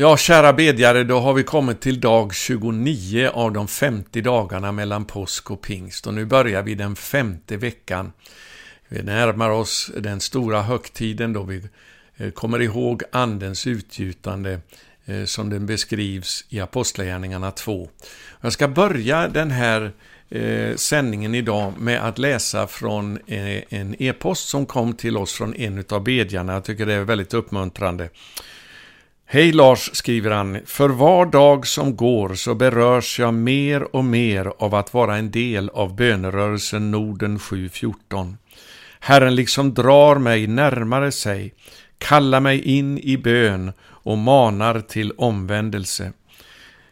Ja, kära bedjare, då har vi kommit till dag 29 av de 50 dagarna mellan påsk och pingst. Och nu börjar vi den femte veckan. Vi närmar oss den stora högtiden då vi eh, kommer ihåg Andens utgjutande eh, som den beskrivs i Apostlagärningarna 2. Jag ska börja den här eh, sändningen idag med att läsa från en e-post som kom till oss från en av bedjarna. Jag tycker det är väldigt uppmuntrande. Hej Lars, skriver han. För var dag som går så berörs jag mer och mer av att vara en del av bönerörelsen Norden 714. Herren liksom drar mig närmare sig, kallar mig in i bön och manar till omvändelse.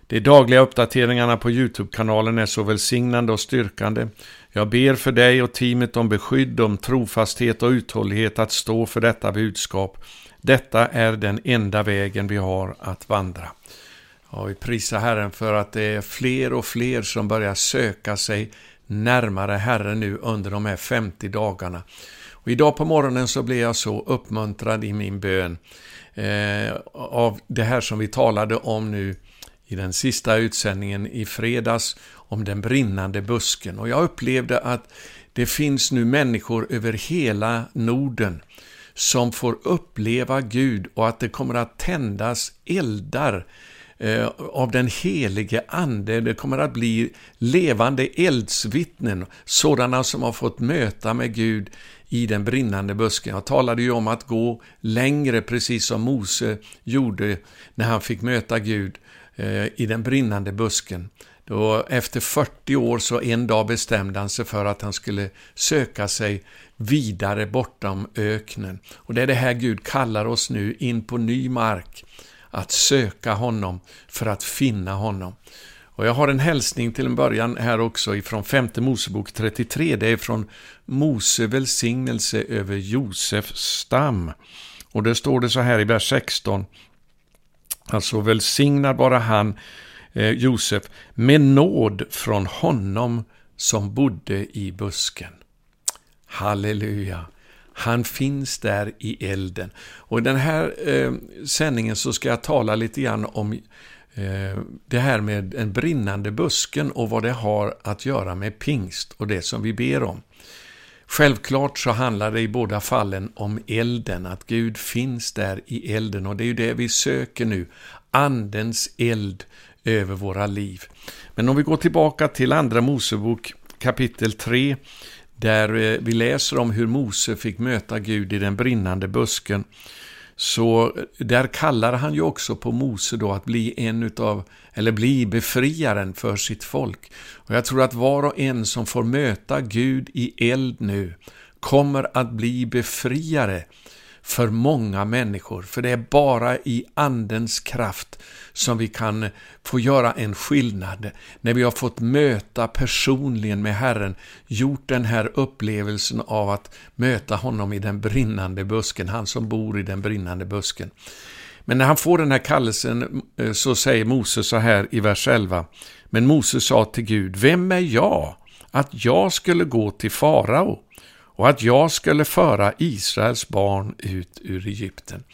De dagliga uppdateringarna på Youtube-kanalen är så välsignande och styrkande. Jag ber för dig och teamet om beskydd, om trofasthet och uthållighet att stå för detta budskap detta är den enda vägen vi har att vandra. Ja, vi prisar Herren för att det är fler och fler som börjar söka sig närmare Herren nu under de här 50 dagarna. Och idag på morgonen så blev jag så uppmuntrad i min bön eh, av det här som vi talade om nu i den sista utsändningen i fredags om den brinnande busken. Och jag upplevde att det finns nu människor över hela Norden som får uppleva Gud och att det kommer att tändas eldar eh, av den helige Ande. Det kommer att bli levande eldsvittnen, sådana som har fått möta med Gud i den brinnande busken. Jag talade ju om att gå längre, precis som Mose gjorde när han fick möta Gud eh, i den brinnande busken. Då efter 40 år så en dag bestämde han sig för att han skulle söka sig vidare bortom öknen. Och det är det här Gud kallar oss nu in på ny mark, att söka honom för att finna honom. Och jag har en hälsning till en början här också ifrån femte Mosebok 33. Det är från Mose välsignelse över Josefs stam. Och det står det så här i vers 16. Alltså välsignad vara han, eh, Josef, med nåd från honom som bodde i busken. Halleluja. Han finns där i elden. Och i den här eh, sändningen så ska jag tala lite grann om eh, det här med den brinnande busken och vad det har att göra med pingst och det som vi ber om. Självklart så handlar det i båda fallen om elden, att Gud finns där i elden och det är ju det vi söker nu, Andens eld över våra liv. Men om vi går tillbaka till Andra Mosebok kapitel 3 där eh, vi läser om hur Mose fick möta Gud i den brinnande busken. Så eh, där kallar han ju också på Mose då att bli en utav, eller bli befriaren för sitt folk. Och jag tror att var och en som får möta Gud i eld nu kommer att bli befriare för många människor. För det är bara i Andens kraft som vi kan få göra en skillnad. När vi har fått möta personligen med Herren, gjort den här upplevelsen av att möta honom i den brinnande busken, han som bor i den brinnande busken. Men när han får den här kallelsen eh, så säger Moses så här i vers 11. Men Moses sa till Gud, vem är jag att jag skulle gå till farao och att jag skulle föra Israels barn ut ur Egypten.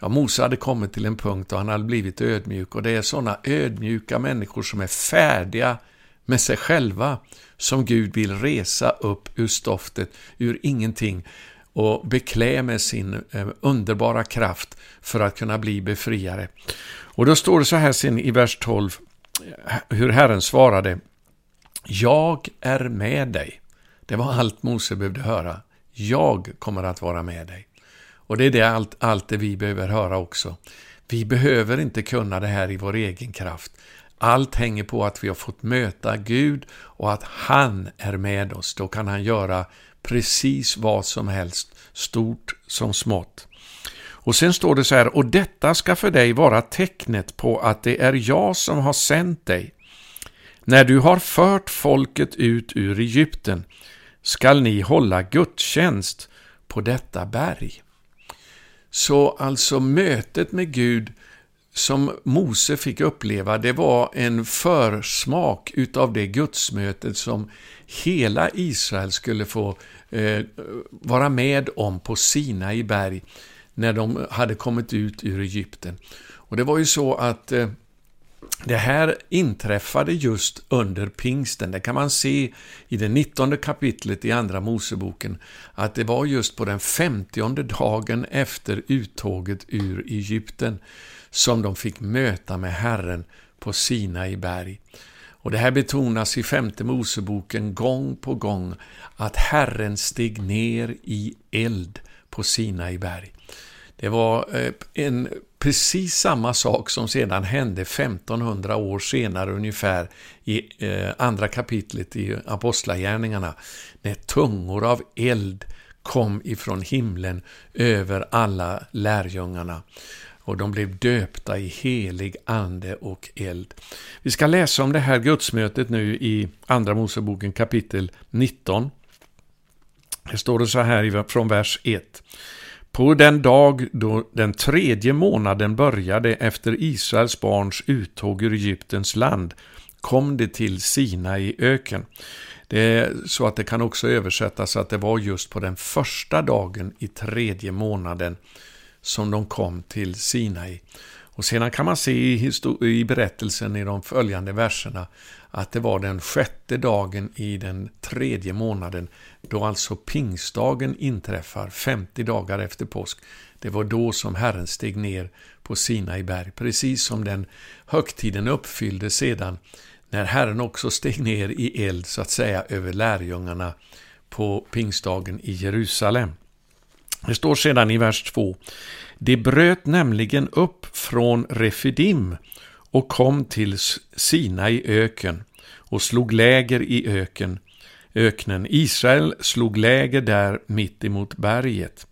Ja, Mose hade kommit till en punkt då han hade blivit ödmjuk och det är sådana ödmjuka människor som är färdiga med sig själva som Gud vill resa upp ur stoftet, ur ingenting och beklä med sin eh, underbara kraft för att kunna bli befriare. Och då står det så här sen i vers 12 hur Herren svarade Jag är med dig. Det var allt Mose behövde höra. Jag kommer att vara med dig. Och det är det allt, allt det vi behöver höra också. Vi behöver inte kunna det här i vår egen kraft. Allt hänger på att vi har fått möta Gud och att han är med oss. Då kan han göra precis vad som helst, stort som smått. Och sen står det så här, och detta ska för dig vara tecknet på att det är jag som har sänt dig. När du har fört folket ut ur Egypten skall ni hålla gudstjänst på detta berg. Så alltså mötet med Gud som Mose fick uppleva, det var en försmak utav det gudsmötet som hela Israel skulle få eh, vara med om på Sina i berg när de hade kommit ut ur Egypten. Och det var ju så att eh, det här inträffade just under pingsten. Det kan man se i det 19 kapitlet i Andra Moseboken, att det var just på den femtionde dagen efter uttåget ur Egypten som de fick möta med Herren på Sinai berg. Och det här betonas i femte Moseboken gång på gång, att Herren steg ner i eld på Sinai berg. Det var eh, en, precis samma sak som sedan hände 1500 år senare ungefär i eh, andra kapitlet i Apostlagärningarna, när tungor av eld kom ifrån himlen över alla lärjungarna och de blev döpta i helig ande och eld. Vi ska läsa om det här gudsmötet nu i Andra Moseboken kapitel 19. Det står det så här från vers 1. På den dag då den tredje månaden började efter Israels barns uttåg ur Egyptens land kom det till Sina i öken. Det är så att det kan också översättas att det var just på den första dagen i tredje månaden som de kom till Sinai. Och sedan kan man se i, i berättelsen i de följande verserna att det var den sjätte dagen i den tredje månaden, då alltså pingstdagen inträffar, 50 dagar efter påsk. Det var då som Herren steg ner på Sinai berg, precis som den högtiden uppfyllde sedan, när Herren också steg ner i eld, så att säga, över lärjungarna på pingstdagen i Jerusalem. Det står sedan i vers 2. Det bröt nämligen upp från Refidim och kom till Sina i öken och slog läger i öken, öknen. Israel slog läger där mitt emot berget.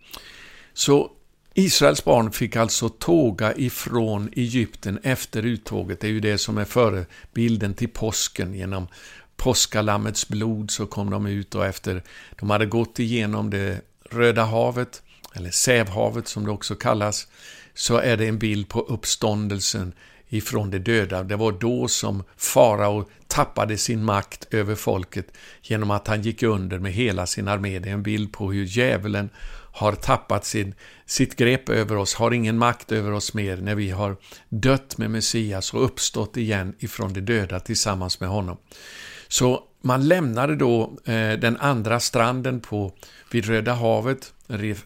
Så Israels barn fick alltså tåga ifrån Egypten efter uttåget. Det är ju det som är förebilden till påsken. Genom påskalammets blod så kom de ut och efter de hade gått igenom det Röda havet, eller Sävhavet som det också kallas, så är det en bild på uppståndelsen ifrån de döda. Det var då som farao tappade sin makt över folket genom att han gick under med hela sin armé. Det är en bild på hur djävulen har tappat sin, sitt grepp över oss, har ingen makt över oss mer när vi har dött med Messias och uppstått igen ifrån de döda tillsammans med honom. Så man lämnade då eh, den andra stranden på, vid Röda havet,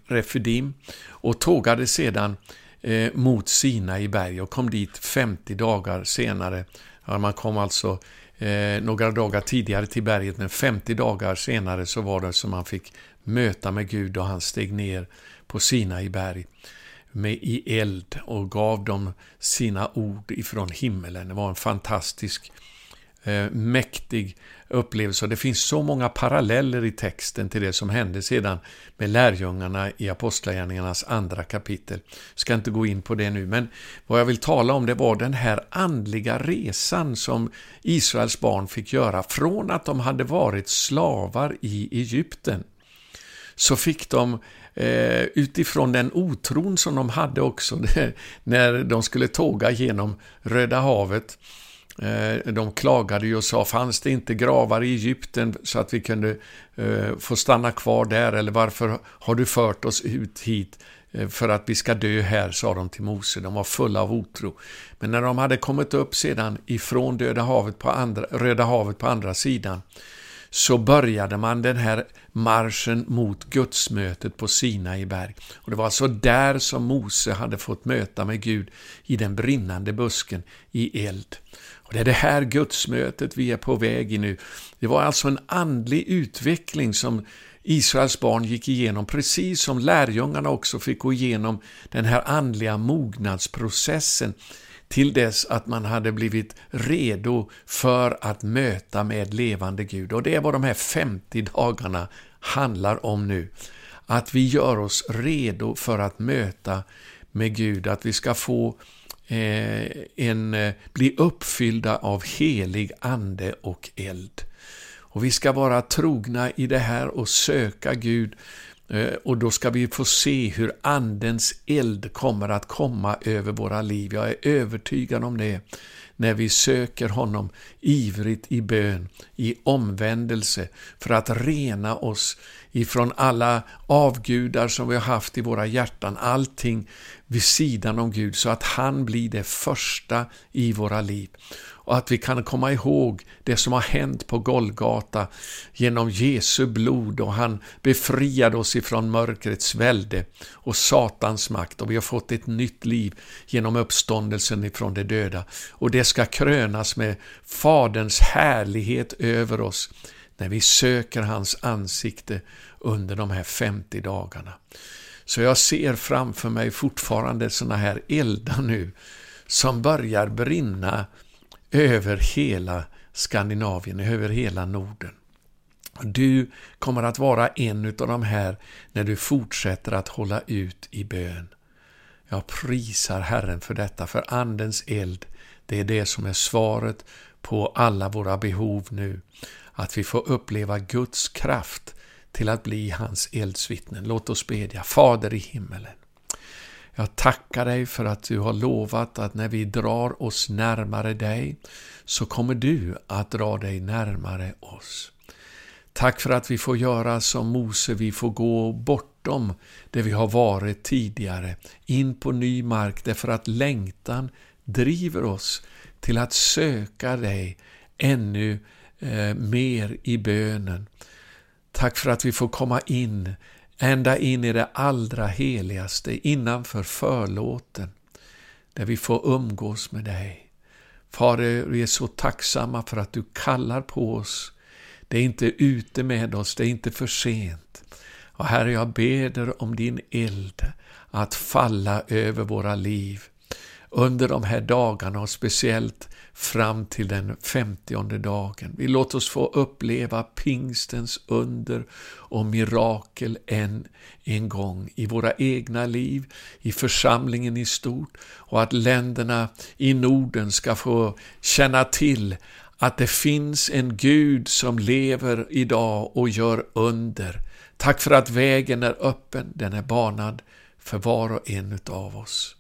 Refidim, och tågade sedan eh, mot Sina i berg och kom dit 50 dagar senare. Ja, man kom alltså eh, några dagar tidigare till berget, men 50 dagar senare så var det som man fick möta med Gud och han steg ner på Sina i berg med i eld och gav dem sina ord ifrån himmelen. Det var en fantastisk eh, mäktig upplevelse. och Det finns så många paralleller i texten till det som hände sedan med lärjungarna i Apostlagärningarnas andra kapitel. Jag ska inte gå in på det nu, men vad jag vill tala om det var den här andliga resan som Israels barn fick göra från att de hade varit slavar i Egypten. Så fick de eh, utifrån den otron som de hade också när de skulle tåga genom Röda havet Eh, de klagade ju och sa, fanns det inte gravar i Egypten så att vi kunde eh, få stanna kvar där? Eller varför har du fört oss ut hit eh, för att vi ska dö här, sa de till Mose. De var fulla av otro. Men när de hade kommit upp sedan ifrån Döda havet på andra, Röda havet på andra sidan, så började man den här marschen mot gudsmötet på Sinai berg. Och Det var alltså där som Mose hade fått möta med Gud i den brinnande busken i eld. Och Det är det här gudsmötet vi är på väg i nu. Det var alltså en andlig utveckling som Israels barn gick igenom, precis som lärjungarna också fick gå igenom den här andliga mognadsprocessen till dess att man hade blivit redo för att möta med levande Gud. Och det är vad de här 50 dagarna handlar om nu. Att vi gör oss redo för att möta med Gud, att vi ska få Eh, en, eh, bli uppfyllda av helig ande och eld. Och vi ska vara trogna i det här och söka Gud eh, och då ska vi få se hur Andens eld kommer att komma över våra liv. Jag är övertygad om det. när vi söker honom ivrigt i bön, i omvändelse, för att rena oss ifrån alla avgudar som vi har haft i våra hjärtan, allting vid sidan om Gud, så att han blir det första i våra liv och att vi kan komma ihåg det som har hänt på Golgata genom Jesu blod och han befriade oss ifrån mörkrets välde och Satans makt och vi har fått ett nytt liv genom uppståndelsen ifrån de döda. Och det ska krönas med Faderns härlighet över oss när vi söker hans ansikte under de här 50 dagarna. Så jag ser framför mig fortfarande sådana här eldar nu som börjar brinna över hela Skandinavien, över hela Norden. Du kommer att vara en av de här när du fortsätter att hålla ut i bön. Jag prisar Herren för detta, för Andens eld, det är det som är svaret på alla våra behov nu. Att vi får uppleva Guds kraft till att bli hans eldsvittnen. Låt oss bedja. Fader i himmelen. Jag tackar dig för att du har lovat att när vi drar oss närmare dig så kommer du att dra dig närmare oss. Tack för att vi får göra som Mose, vi får gå bortom det vi har varit tidigare, in på ny mark, därför att längtan driver oss till att söka dig ännu eh, mer i bönen. Tack för att vi får komma in ända in i det allra heligaste, innanför förlåten, där vi får umgås med dig. Fader, vi är så tacksamma för att du kallar på oss. Det är inte ute med oss, det är inte för sent. Och Herre, jag beder om din eld att falla över våra liv under de här dagarna och speciellt fram till den femtionde dagen. Vi låter oss få uppleva pingstens under och mirakel än en gång i våra egna liv, i församlingen i stort och att länderna i Norden ska få känna till att det finns en Gud som lever idag och gör under. Tack för att vägen är öppen, den är banad för var och en av oss.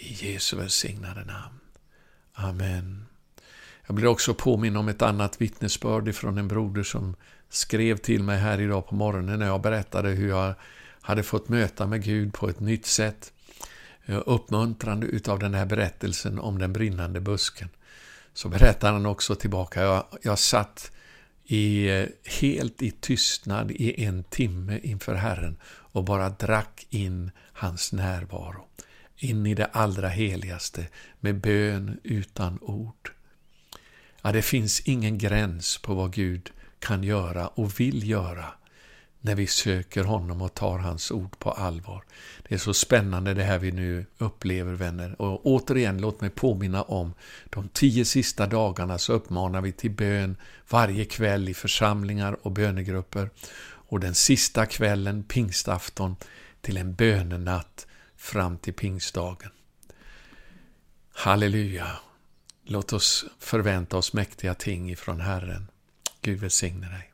I Jesu välsignade namn. Amen. Jag blir också påminn om ett annat vittnesbörd från en broder som skrev till mig här idag på morgonen när jag berättade hur jag hade fått möta med Gud på ett nytt sätt. Eh, uppmuntrande utav den här berättelsen om den brinnande busken. Så berättar han också tillbaka, jag, jag satt i, eh, helt i tystnad i en timme inför Herren och bara drack in hans närvaro in i det allra heligaste med bön utan ord. Ja, det finns ingen gräns på vad Gud kan göra och vill göra när vi söker honom och tar hans ord på allvar. Det är så spännande det här vi nu upplever vänner. Och återigen, låt mig påminna om de tio sista dagarna så uppmanar vi till bön varje kväll i församlingar och bönegrupper. Och den sista kvällen, pingstafton, till en bönenatt fram till pingstdagen. Halleluja! Låt oss förvänta oss mäktiga ting ifrån Herren. Gud välsigne dig.